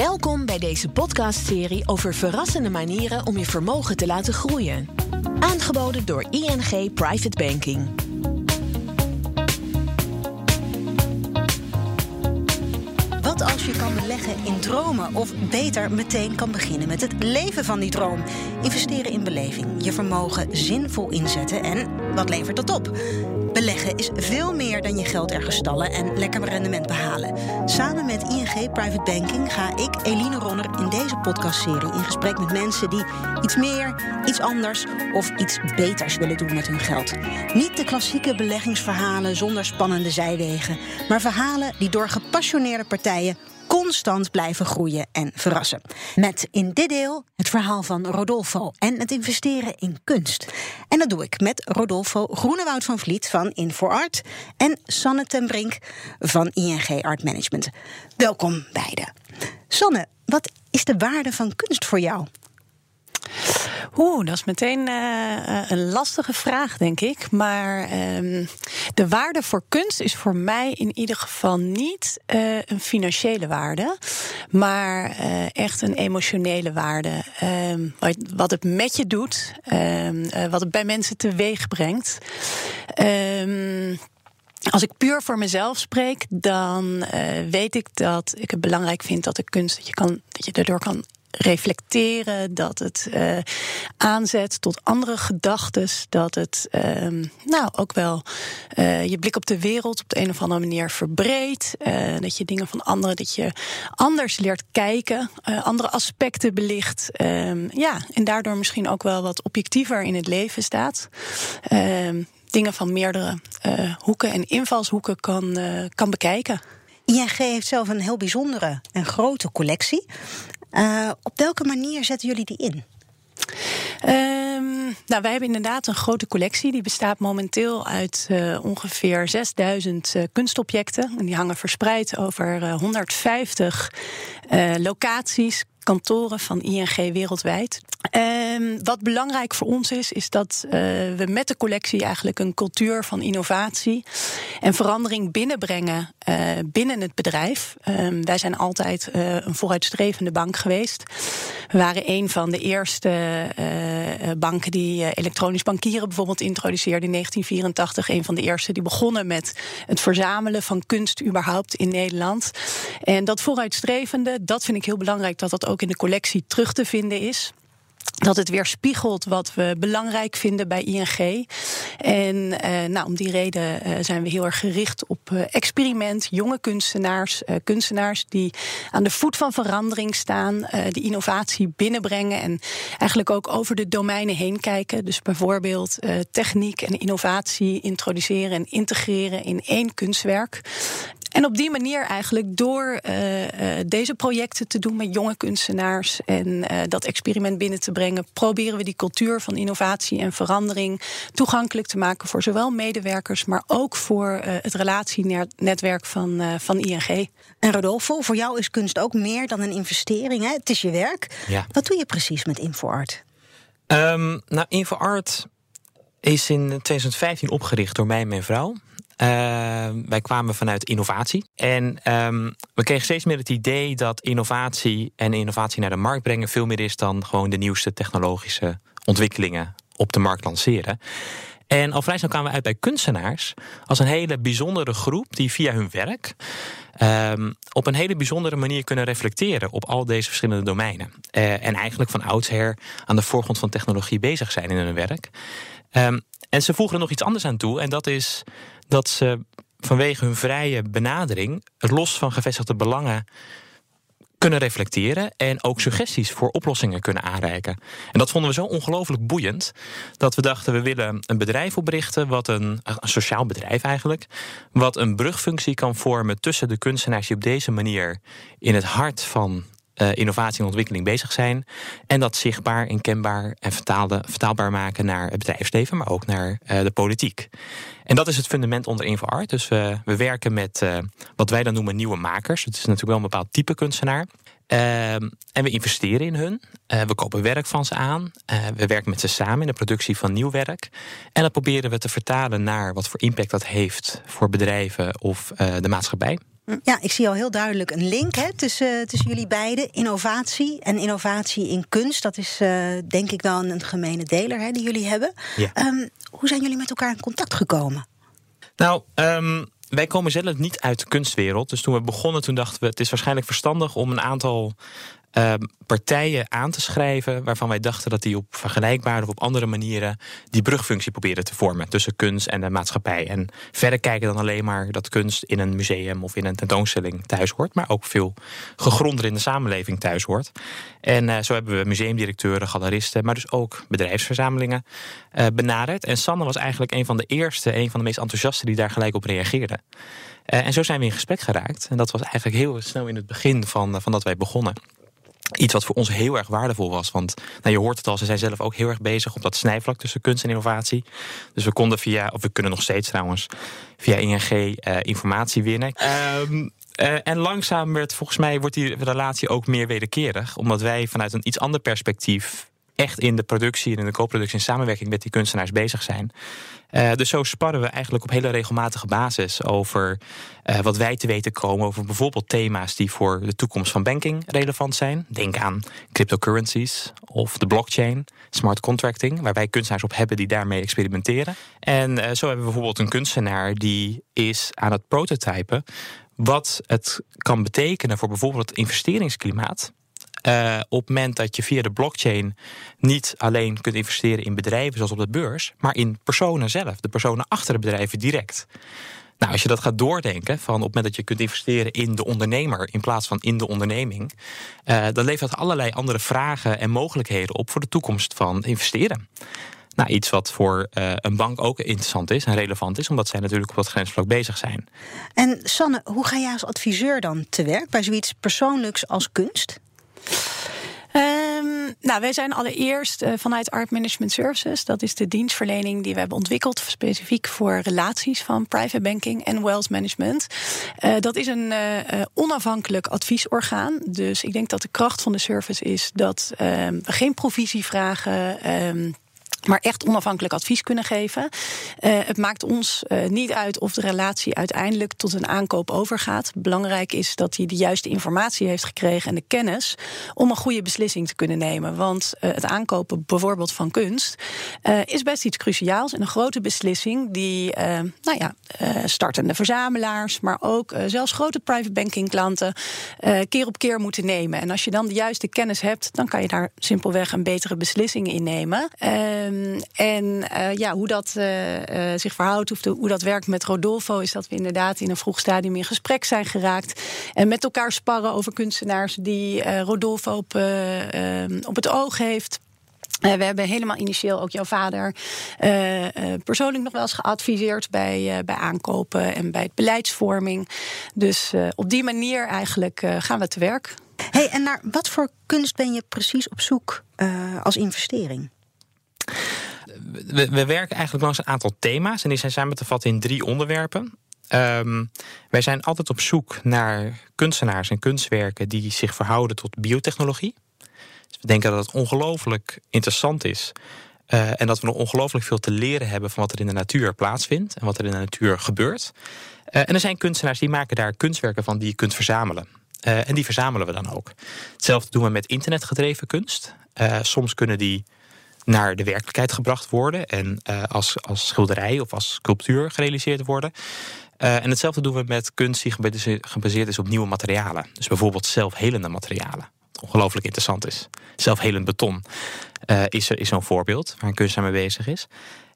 Welkom bij deze podcastserie over verrassende manieren om je vermogen te laten groeien. Aangeboden door ING Private Banking. Wat als je kan beleggen in dromen? Of beter meteen kan beginnen met het leven van die droom? Investeren in beleving, je vermogen zinvol inzetten en wat levert dat op? Beleggen is veel meer dan je geld ergens stallen en lekker rendement behalen. Samen met ING Private Banking ga ik, Eline Ronner, in deze podcastserie in gesprek met mensen die iets meer, iets anders of iets beters willen doen met hun geld. Niet de klassieke beleggingsverhalen zonder spannende zijwegen, maar verhalen die door gepassioneerde partijen constant blijven groeien en verrassen. Met in dit deel het verhaal van Rodolfo en het investeren in kunst. En dat doe ik met Rodolfo Groenewoud van Vliet van InfoArt en Sanne ten Brink van ING Art Management. Welkom beiden. Sanne, wat is de waarde van kunst voor jou? Oeh, dat is meteen uh, een lastige vraag, denk ik. Maar uh, de waarde voor kunst is voor mij in ieder geval niet uh, een financiële waarde, maar echt een emotionele waarde. Ehm, wat het met je doet, ehm, wat het bij mensen teweeg brengt. Als ik puur voor mezelf spreek, dan weet ik dat ik het belangrijk vind dat de kunst dat je, kan, dat je daardoor kan reflecteren, dat het uh, aanzet tot andere gedachten, dat het uh, nou ook wel uh, je blik op de wereld op de een of andere manier verbreedt, uh, dat je dingen van anderen, dat je anders leert kijken, andere aspecten belicht, ehm, ja, en daardoor misschien ook wel wat objectiever in het leven staat. Ehm, dingen van meerdere hoeken en invalshoeken kan, kan bekijken. ING heeft zelf een heel bijzondere en grote collectie. Uh, op welke manier zetten jullie die in? Um, nou, wij hebben inderdaad een grote collectie. Die bestaat momenteel uit uh, ongeveer 6000 uh, kunstobjecten. En die hangen verspreid over 150 locaties, kantoren van ING wereldwijd. Um, wat belangrijk voor ons is, is dat uh, we met de collectie eigenlijk een cultuur van innovatie en verandering binnenbrengen uh, binnen het bedrijf. Um, wij zijn altijd uh, een vooruitstrevende bank geweest. We waren een van de eerste banken die elektronisch bankieren bijvoorbeeld introduceerde in 1984. Een van de eerste die begonnen met het verzamelen van kunst überhaupt in Nederland. En dat vooruitstrevende, dat vind ik heel belangrijk dat dat ook in de collectie terug te vinden is dat het weer spiegelt wat we belangrijk vinden bij ING. En uh, nou, om die reden uh, zijn we heel erg gericht op uh, experiment, jonge kunstenaars, kunstenaars die aan de voet van verandering staan, die innovatie binnenbrengen en eigenlijk ook over de domeinen heen kijken. Dus bijvoorbeeld techniek en innovatie introduceren en integreren in één kunstwerk. En op die manier eigenlijk door uh, uh, deze projecten te doen met jonge kunstenaars en uh, dat experiment binnen te brengen, proberen we die cultuur van innovatie en verandering toegankelijk te maken voor zowel medewerkers, maar ook voor het relatienetwerk van, van ING. En Rodolfo, voor jou is kunst ook meer dan een investering. Hè? Het is je werk. Ja. Wat doe je precies met InfoArt? Um, nou, InfoArt is in 2015 opgericht door mij en mijn vrouw. Uh, wij kwamen vanuit innovatie. En um, we kregen steeds meer het idee dat innovatie en innovatie naar de markt brengen veel meer is dan gewoon de nieuwste technologische ontwikkelingen op de markt lanceren. En al vrij snel kwamen we uit bij kunstenaars als een hele bijzondere groep die via hun werk um, op een hele bijzondere manier kunnen reflecteren op al deze verschillende domeinen. Uh, en eigenlijk van oudsher aan de voorgrond van technologie bezig zijn in hun werk. En ze voegen er nog iets anders aan toe, en dat is dat ze vanwege hun vrije benadering, los van gevestigde belangen, kunnen reflecteren en ook suggesties voor oplossingen kunnen aanreiken. En dat vonden we zo ongelooflijk boeiend dat we dachten we willen een bedrijf oprichten, wat een, een sociaal bedrijf eigenlijk, wat een brugfunctie kan vormen tussen de kunstenaars die op deze manier in het hart van uh, innovatie en ontwikkeling bezig zijn. En dat zichtbaar en kenbaar en vertaalde, vertaalbaar maken naar het bedrijfsleven, maar ook naar uh, de politiek. En dat is het fundament onder InfoArt. Dus we, we werken met uh, wat wij dan noemen nieuwe makers. Het is natuurlijk wel een bepaald type kunstenaar. Uh, en we investeren in hun. We kopen werk van ze aan. We werken met ze samen in de productie van nieuw werk. En dat proberen we te vertalen naar wat voor impact dat heeft voor bedrijven of de maatschappij. Ja, ik zie al heel duidelijk een link hè, tussen, tussen jullie beiden. Innovatie en innovatie in kunst. Dat is uh, denk ik wel een gemene deler hè, die jullie hebben. Ja. Um, hoe zijn jullie met elkaar in contact gekomen? Nou, um, wij komen zelf niet uit de kunstwereld. Dus toen we begonnen, toen dachten we... het is waarschijnlijk verstandig om een aantal uh, partijen aan te schrijven waarvan wij dachten dat die op vergelijkbare of op andere manieren die brugfunctie proberen te vormen tussen kunst en de maatschappij. En verder kijken dan alleen maar dat kunst in een museum of in een tentoonstelling thuis hoort, maar ook veel gegronder in de samenleving thuis hoort. En uh, zo hebben we museumdirecteuren, galeristen, maar dus ook bedrijfsverzamelingen uh, benaderd. En Sanne was eigenlijk een van de eerste, een van de meest enthousiaste die daar gelijk op reageerde. Uh, en zo zijn we in gesprek geraakt. En dat was eigenlijk heel snel in het begin van, van dat wij begonnen. Iets wat voor ons heel erg waardevol was. Want nou, je hoort het al, ze zijn zelf ook heel erg bezig op dat snijvlak tussen kunst en innovatie. Dus we konden via, of we kunnen nog steeds trouwens, via ING uh, informatie winnen. Um, uh, en langzaam werd volgens mij wordt die relatie ook meer wederkerig. Omdat wij vanuit een iets ander perspectief echt in de productie en in de co-productie in samenwerking met die kunstenaars bezig zijn. Uh, dus zo sparren we eigenlijk op hele regelmatige basis over uh, wat wij te weten komen over bijvoorbeeld thema's die voor de toekomst van banking relevant zijn. Denk aan cryptocurrencies of de blockchain, smart contracting, waar wij kunstenaars op hebben die daarmee experimenteren. En uh, zo hebben we bijvoorbeeld een kunstenaar die is aan het prototypen wat het kan betekenen voor bijvoorbeeld het investeringsklimaat uh, op het moment dat je via de blockchain niet alleen kunt investeren in bedrijven zoals op de beurs, maar in personen zelf, de personen achter de bedrijven direct. Nou, als je dat gaat doordenken, van op het moment dat je kunt investeren in de ondernemer in plaats van in de onderneming, uh, dan levert dat allerlei andere vragen en mogelijkheden op voor de toekomst van investeren. Nou, iets wat voor uh, een bank ook interessant is en relevant is, omdat zij natuurlijk op dat grensvlak bezig zijn. En Sanne, hoe ga jij als adviseur dan te werk bij zoiets persoonlijks als kunst? Um, nou, wij zijn allereerst uh, vanuit Art Management Services. Dat is de dienstverlening die we hebben ontwikkeld specifiek voor relaties van private banking en wealth management. Uh, dat is een uh, onafhankelijk adviesorgaan. Dus ik denk dat de kracht van de service is dat we geen provisie vragen. Um, maar echt onafhankelijk advies kunnen geven. Uh, het maakt ons uh, niet uit of de relatie uiteindelijk tot een aankoop overgaat. Belangrijk is dat hij de juiste informatie heeft gekregen en de kennis om een goede beslissing te kunnen nemen. Want uh, het aankopen bijvoorbeeld van kunst is best iets cruciaals en een grote beslissing die nou ja, startende verzamelaars, maar ook zelfs grote private banking klanten keer op keer moeten nemen. En als je dan de juiste kennis hebt, dan kan je daar simpelweg een betere beslissing in nemen. Um, en uh, ja, hoe dat uh, uh, zich verhoudt, of hoe dat werkt met Rodolfo, is dat we inderdaad in een vroeg stadium in gesprek zijn geraakt. En met elkaar sparren over kunstenaars die Rodolfo op, op het oog heeft. We hebben helemaal initieel ook jouw vader persoonlijk nog wel eens geadviseerd bij, bij aankopen en bij beleidsvorming. Dus op die manier eigenlijk gaan we te werk. Hey, en naar wat voor kunst ben je precies op zoek als investering? We, we, werken eigenlijk langs een aantal thema's en die zijn samen te vatten in drie onderwerpen. Um, wij zijn altijd op zoek naar kunstenaars en kunstwerken die zich verhouden tot biotechnologie. Dus we denken dat het ongelooflijk interessant is. Uh, en dat we nog ongelooflijk veel te leren hebben van wat er in de natuur plaatsvindt en wat er in de natuur gebeurt. Uh, en er zijn kunstenaars die maken daar kunstwerken van die je kunt verzamelen. Uh, en die verzamelen we dan ook. Hetzelfde doen we met internetgedreven kunst. soms kunnen die naar de werkelijkheid gebracht worden en uh, als, als schilderij of als sculptuur gerealiseerd worden. Uh, en hetzelfde doen we met kunst die gebaseerd is op nieuwe materialen. Dus bijvoorbeeld zelfhelende materialen. Wat ongelooflijk interessant is. Zelfhelend beton uh, is, is zo'n voorbeeld waar een kunstenaar mee bezig is.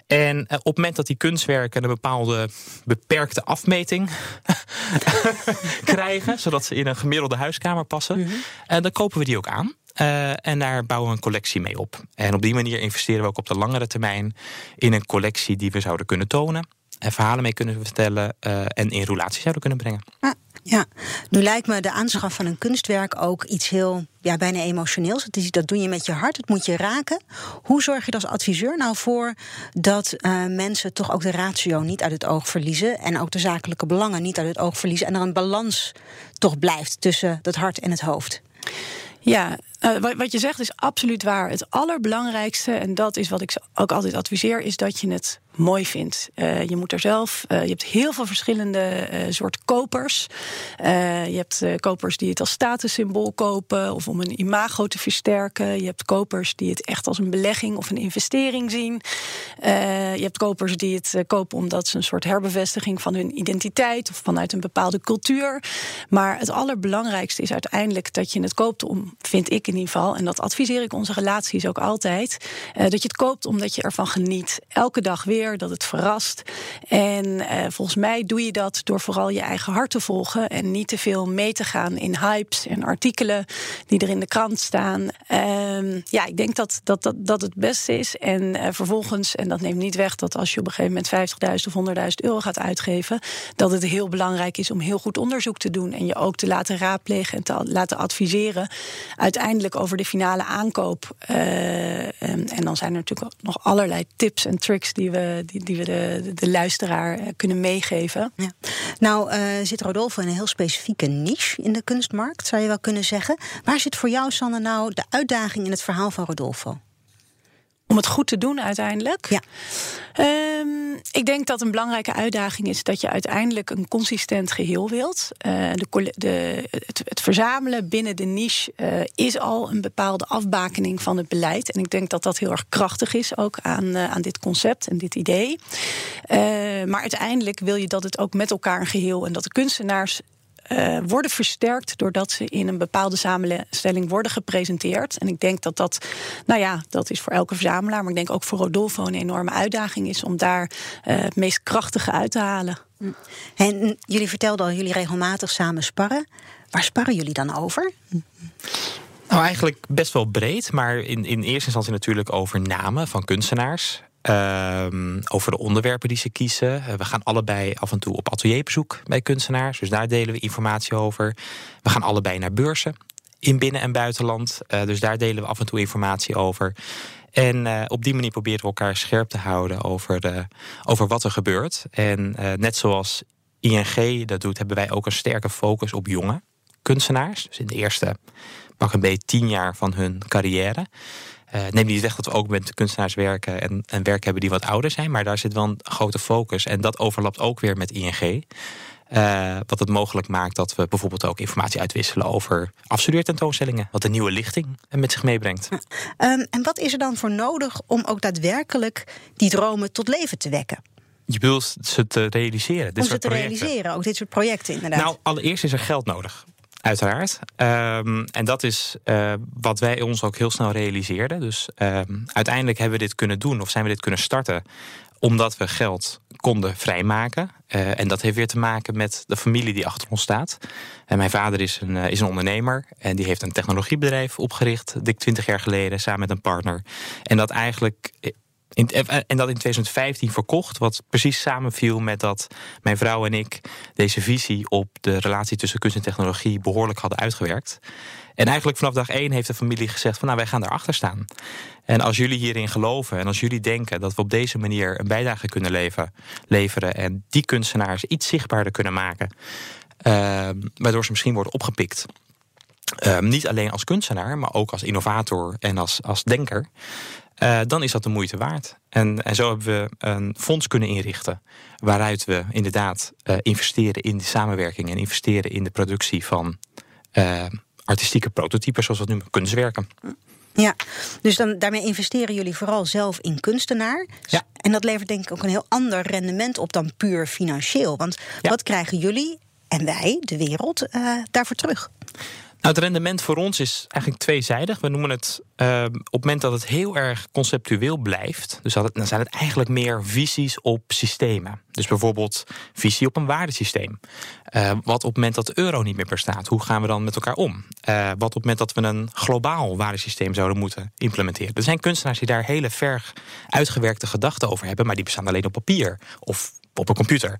En op het moment dat die kunstwerken een bepaalde beperkte afmeting krijgen, zodat ze in een gemiddelde huiskamer passen, mm -hmm. dan kopen we die ook aan. Uh, en daar bouwen we een collectie mee op. En op die manier investeren we ook op de langere termijn in een collectie die we zouden kunnen tonen. En verhalen mee kunnen vertellen uh, en in relatie zouden kunnen brengen. Ja, ja, nu lijkt me de aanschaf van een kunstwerk ook iets heel ja, bijna emotioneels. Is, dat doe je met je hart, het moet je raken. Hoe zorg je er als adviseur nou voor dat uh, mensen toch ook de ratio niet uit het oog verliezen en ook de zakelijke belangen niet uit het oog verliezen en er een balans toch blijft tussen het hart en het hoofd? Ja, Uh, wat je zegt is absoluut waar. Het allerbelangrijkste, en dat is wat ik ook altijd adviseer, is dat je het mooi vindt. Uh, je moet er zelf. Uh, je hebt heel veel verschillende soort kopers. je hebt kopers die het als statussymbool kopen of om een imago te versterken. Je hebt kopers die het echt als een belegging of een investering zien. je hebt kopers die het kopen omdat ze een soort herbevestiging van hun identiteit of vanuit een bepaalde cultuur. Maar het allerbelangrijkste is uiteindelijk dat je het koopt om, vind ik in ieder geval, en dat adviseer ik onze relaties ook altijd, dat je het koopt omdat je ervan geniet. Elke dag weer dat het verrast. En eh, volgens mij doe je dat door vooral je eigen hart te volgen en niet te veel mee te gaan in hypes en artikelen die er in de krant staan. Ehm, ja, ik denk dat dat, dat, dat het beste is. En uh, vervolgens, en dat neemt niet weg dat als je op een gegeven moment 50.000 of 100.000 euro gaat uitgeven, dat het heel belangrijk is om heel goed onderzoek te doen en je ook te laten raadplegen en te laten adviseren. Uiteindelijk over de finale aankoop. Uh, en, en dan zijn er natuurlijk nog allerlei tips en tricks die we, die, die we de, de luisteraar eh, kunnen meegeven. Ja. Nou, uh, zit Rodolfo in een heel specifieke niche in de kunstmarkt, zou je wel kunnen zeggen. Waar zit voor jou, Sanne, nou de uitdaging in het verhaal van Rodolfo? om het goed te doen uiteindelijk. Ja. Um, ik denk dat een belangrijke uitdaging is dat je uiteindelijk een consistent geheel wilt. Uh, de, de, het, het, verzamelen binnen de niche uh, is al een bepaalde afbakening van het beleid. En ik denk dat dat heel erg krachtig is ook aan, uh, aan dit concept en dit idee. maar uiteindelijk wil je dat het ook met elkaar een geheel en dat de kunstenaars uh, worden versterkt doordat ze in een bepaalde samenstelling worden gepresenteerd. En ik denk dat dat, nou ja, dat is voor elke verzamelaar, maar ik denk ook voor Rodolfo een enorme uitdaging is om daar uh, het meest krachtige uit te halen. En jullie vertelden al, jullie regelmatig samen sparren. Waar sparren jullie dan over? Nou, eigenlijk best wel breed, maar in, in eerste instantie natuurlijk over namen van kunstenaars. Um, over de onderwerpen die ze kiezen. Eh, we gaan allebei af en toe op atelierbezoek bij kunstenaars. Dus daar delen we informatie over. We gaan allebei naar beurzen in binnen- en buitenland. Uh, dus daar delen we af en toe informatie over. En uh, op die manier proberen we elkaar scherp te houden over, over wat er gebeurt. En net zoals ING dat doet, hebben wij ook een sterke focus op jonge kunstenaars. Dus in de eerste pak een beetje tien jaar van hun carrière. Uh, neem niet weg dat we ook met kunstenaars werken en, en werk hebben die wat ouder zijn, maar daar zit wel een grote focus. En dat overlapt ook weer met ING. Uh, wat het mogelijk maakt dat we bijvoorbeeld ook informatie uitwisselen over afstudeertentoonstellingen. Wat een nieuwe lichting met zich meebrengt. Um, en wat is er dan voor nodig om ook daadwerkelijk die dromen tot leven te wekken? Je bedoelt ze te realiseren. Dit om ze te projecten. realiseren, ook dit soort projecten inderdaad. Nou, allereerst is er geld nodig. Uiteraard. Um, en dat is uh, wat wij ons ook heel snel realiseerden. Dus um, uiteindelijk hebben we dit kunnen doen, of zijn we dit kunnen starten, omdat we geld konden vrijmaken. Uh, en dat heeft weer te maken met de familie die achter ons staat. En mijn vader is een, uh, is een ondernemer en die heeft een technologiebedrijf opgericht, dik twintig jaar geleden, samen met een partner. En dat eigenlijk in, en dat in 2015 verkocht, wat precies samenviel met dat mijn vrouw en ik deze visie op de relatie tussen kunst en technologie behoorlijk hadden uitgewerkt. En eigenlijk vanaf dag één heeft de familie gezegd van nou wij gaan daarachter staan. En als jullie hierin geloven en als jullie denken dat we op deze manier een bijdrage kunnen leveren, en die kunstenaars iets zichtbaarder kunnen maken, uh, waardoor ze misschien worden opgepikt. Uh, niet alleen als kunstenaar, maar ook als innovator en als, als denker. Uh, dan is dat de moeite waard. En, en zo hebben we een fonds kunnen inrichten. Waaruit we inderdaad uh, investeren in de samenwerking en investeren in de productie van uh, artistieke prototypes, zoals we het noemen, kunstwerken. Ja, dus dan, daarmee investeren jullie vooral zelf in kunstenaar. Ja. En dat levert denk ik ook een heel ander rendement op dan puur financieel. Want ja. wat krijgen jullie en wij, de wereld, daarvoor terug? Nou, het rendement voor ons is eigenlijk tweezijdig. We noemen het uh, op het moment dat het heel erg conceptueel blijft. Dus dat dan zijn het eigenlijk meer visies op systemen. Dus bijvoorbeeld visie op een waardesysteem. Uh, wat op het moment dat de euro niet meer bestaat, hoe gaan we dan met elkaar om? Uh, wat op het moment dat we een globaal waardesysteem zouden moeten implementeren. Er zijn kunstenaars die daar hele ver uitgewerkte gedachten over hebben, maar die bestaan alleen op papier of op een computer.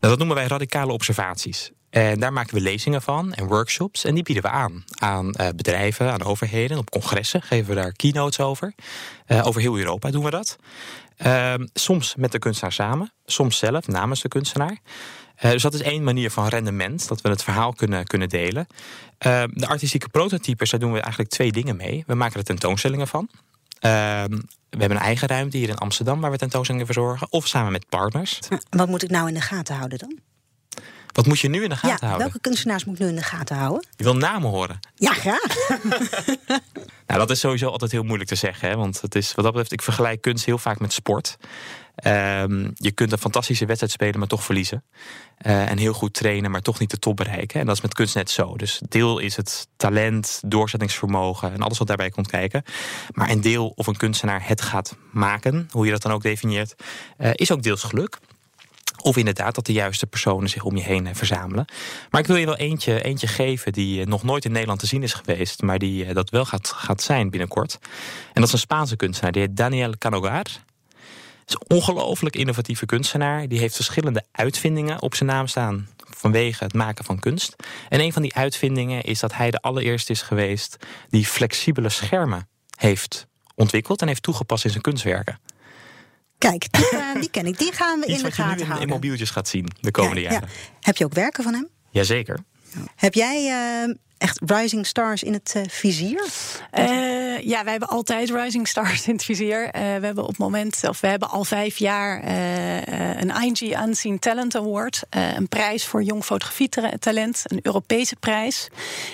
Nou, dat noemen wij radicale observaties. En daar maken we lezingen van en workshops. En die bieden we aan aan uh, bedrijven, aan overheden. Op congressen geven we daar keynotes over. Uh, over heel Europa doen we dat. Uh, soms met de kunstenaar samen, soms zelf namens de kunstenaar. dus dat is één manier van rendement, dat we het verhaal kunnen, kunnen delen. de artistieke prototypes, daar doen we eigenlijk twee dingen mee. We maken er tentoonstellingen van. Ehm, we hebben een eigen ruimte hier in Amsterdam waar we tentoonstellingen verzorgen. Of samen met partners. Wat moet ik nou in de gaten houden dan? Wat moet je nu in de gaten ja, houden? Welke kunstenaars moet ik nu in de gaten houden? Je wil namen horen. Ja, graag. nou, dat is sowieso altijd heel moeilijk te zeggen. Hè? Want het is, wat dat betreft, ik vergelijk kunst heel vaak met sport. Um, je kunt een fantastische wedstrijd spelen, maar toch verliezen. Uh, en heel goed trainen, maar toch niet de top bereiken. En dat is met kunst net zo. Dus deel is het talent, doorzettingsvermogen en alles wat daarbij komt kijken. Maar een deel of een kunstenaar het gaat maken, hoe je dat dan ook definieert, uh, is ook deels geluk. Of inderdaad dat de juiste personen zich om je heen verzamelen. Maar ik wil je wel eentje, eentje geven die eh, nog nooit in Nederland te zien is geweest. Maar die dat wel gaat, gaat zijn binnenkort. En dat is een Spaanse kunstenaar. Die heet Daniel Canogar is een ongelooflijk innovatieve kunstenaar. Die heeft verschillende uitvindingen op zijn naam staan vanwege het maken van kunst. En een van die uitvindingen is dat hij de allereerste is geweest die flexibele schermen heeft ontwikkeld en heeft toegepast in zijn kunstwerken. Kijk, die, uh, die ken ik. Die gaan we Iets in de gaten houden. in, in mobieltjes gaat zien de komende ja, jaren. Ja. Heb je ook werken van hem? Jazeker. Heb jij uh, echt rising stars in het uh, vizier? Uh, ja, wij hebben altijd rising stars in het vizier. Uh, we hebben op moment, of we hebben al vijf jaar een ING Unseen Talent Award. een prijs voor jong fotografietalent, een Europese prijs.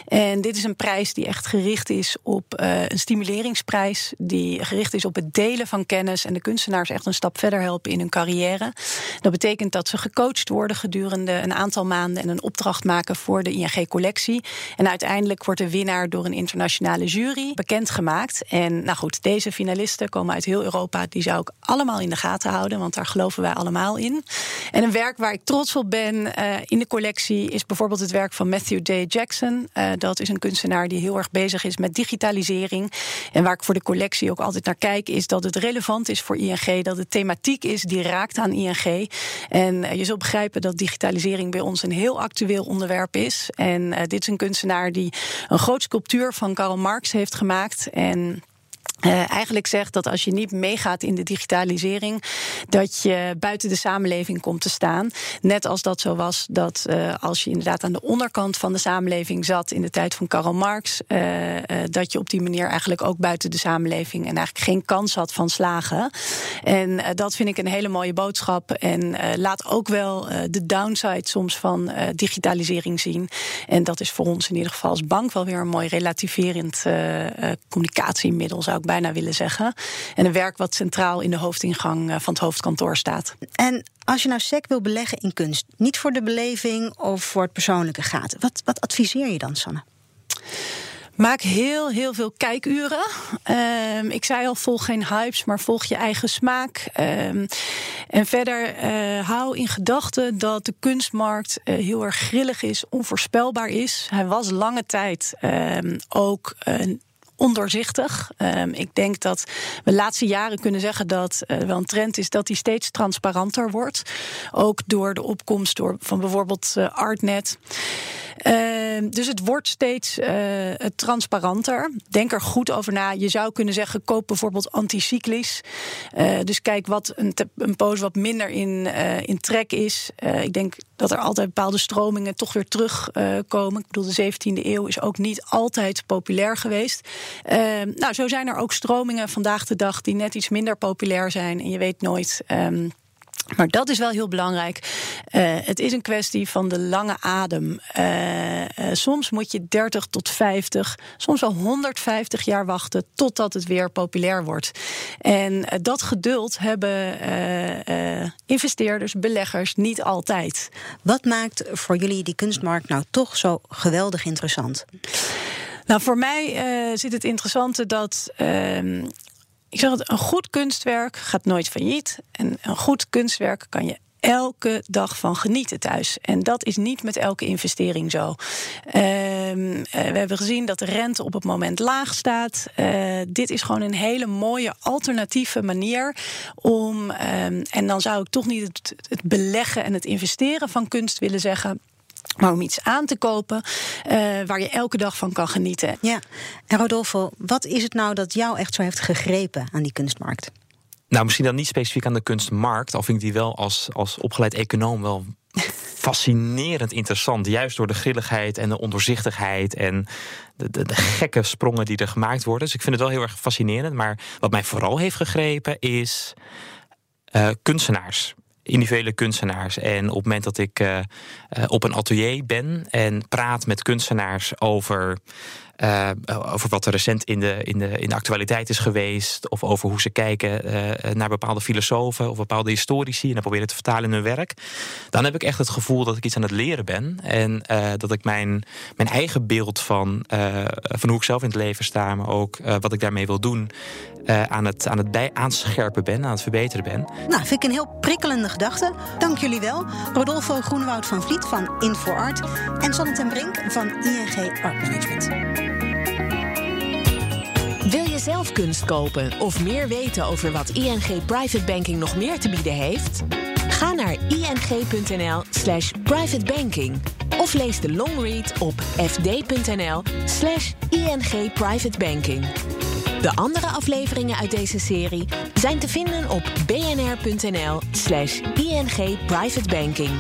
En dit is een prijs die echt gericht is op een stimuleringsprijs. Die gericht is op het delen van kennis en de kunstenaars echt een stap verder helpen in hun carrière. Dat betekent dat ze gecoacht worden gedurende een aantal maanden en een opdracht maken voor de ING-collectie. En uiteindelijk wordt de winnaar door een internationale jury bekendgemaakt. En nou goed, deze finalisten komen uit heel Europa. Die zou ik allemaal in de gaten houden, want daar geloven wij allemaal in. En een werk waar ik trots op ben uh, in de collectie is bijvoorbeeld het werk van Matthew Day Jackson. Uh, dat is een kunstenaar die heel erg bezig is met digitalisering. En waar ik voor de collectie ook altijd naar kijk, is dat het relevant is voor ING, dat het thematiek is die raakt aan ING. En uh, je zult begrijpen dat digitalisering bij ons een heel actueel onderwerp is. En dit is een kunstenaar die een groot sculptuur van Karl Marx heeft gemaakt. En uh, eigenlijk zegt dat als je niet meegaat in de digitalisering, dat je buiten de samenleving komt te staan. Net als dat zo was dat uh, als je inderdaad aan de onderkant van de samenleving zat in de tijd van Karl Marx, uh, dat je op die manier eigenlijk ook buiten de samenleving en eigenlijk geen kans had van slagen. En dat vind ik een hele mooie boodschap. En laat ook wel de downside soms van digitalisering zien. En dat is voor ons in ieder geval als bank wel weer een mooi relativerend communicatiemiddel, zou ik bijna willen zeggen. En een werk wat centraal in de hoofdingang eh, van het hoofdkantoor staat. En als je nou sec wil beleggen in kunst, niet voor de beleving of voor het persoonlijke gaat, wat, wat adviseer je dan, Sanne? Maak heel, heel veel kijkuren. Um, ik zei al, volg geen hypes, maar volg je eigen smaak. Um, en verder uh, hou in gedachten dat de kunstmarkt uh, heel erg grillig is, onvoorspelbaar is. Hij was lange tijd um, ook uh, ondoorzichtig. Um, ik denk dat we de laatste jaren kunnen zeggen dat uh, wel een trend is dat die steeds transparanter wordt. Ook door de opkomst door, van bijvoorbeeld uh, Artnet. Uh, dus het wordt steeds uh, transparanter. Denk er goed over na. Je zou kunnen zeggen: koop bijvoorbeeld anticyclisch. Uh, dus kijk wat een, een pose wat minder in, in trek is. ik denk dat er altijd bepaalde stromingen toch weer terugkomen. ik bedoel, de 17e eeuw is ook niet altijd populair geweest. Ehm, nou, zo zijn er ook stromingen vandaag de dag die net iets minder populair zijn. En je weet nooit. Um, maar dat is wel heel belangrijk. Uh, het is een kwestie van de lange adem. Uh, uh, soms moet je 30 tot 50, soms wel 150 jaar wachten totdat het weer populair wordt. En dat geduld hebben investeerders, beleggers niet altijd. Wat maakt voor jullie die kunstmarkt nou toch zo geweldig interessant? Nou, voor mij zit het interessante dat ik zeg het, een goed kunstwerk gaat nooit failliet. En een goed kunstwerk kan je elke dag van genieten thuis. En dat is niet met elke investering zo. Uh, we hebben gezien dat de rente op het moment laag staat. Uh, dit is gewoon een hele mooie alternatieve manier om. Uh, en dan zou ik toch niet het, het beleggen en het investeren van kunst willen zeggen. Maar om iets aan te kopen uh, waar je elke dag van kan genieten. Ja, en Rodolfo, wat is het nou dat jou echt zo heeft gegrepen aan die kunstmarkt? Nou, misschien dan niet specifiek aan de kunstmarkt, al vind ik die wel als, als opgeleid econoom wel fascinerend interessant. Juist door de grilligheid en de ondoorzichtigheid en de, de, de, gekke sprongen die er gemaakt worden. Dus ik vind het wel heel erg fascinerend. Maar wat mij vooral heeft gegrepen is uh, kunstenaars individuele kunstenaars. En op het moment dat ik uh, op een atelier ben en praat met kunstenaars over uh, over wat er recent in de, in, de, in de actualiteit is geweest. Of over hoe ze kijken uh, naar bepaalde filosofen of bepaalde historici. En dat proberen te vertalen in hun werk. Dan heb ik echt het gevoel dat ik iets aan het leren ben. En uh, dat ik mijn, mijn eigen beeld van, van hoe ik zelf in het leven sta. Maar ook wat ik daarmee wil doen. aan het, aan het bij aanscherpen ben, aan het verbeteren ben. Nou, vind ik een heel prikkelende gedachte. Dank jullie wel. Rodolfo Groenewoud van Vliet van InfoArt. En Sanne ten Brink van ING Art Management. Zelf kunst kopen of meer weten over wat ING Private Banking nog meer te bieden heeft? Ga naar ing.nl/slash privatebanking of lees de longread op fd.nl/slash ing privatebanking. De andere afleveringen uit deze serie zijn te vinden op bnr.nl/slash ing privatebanking.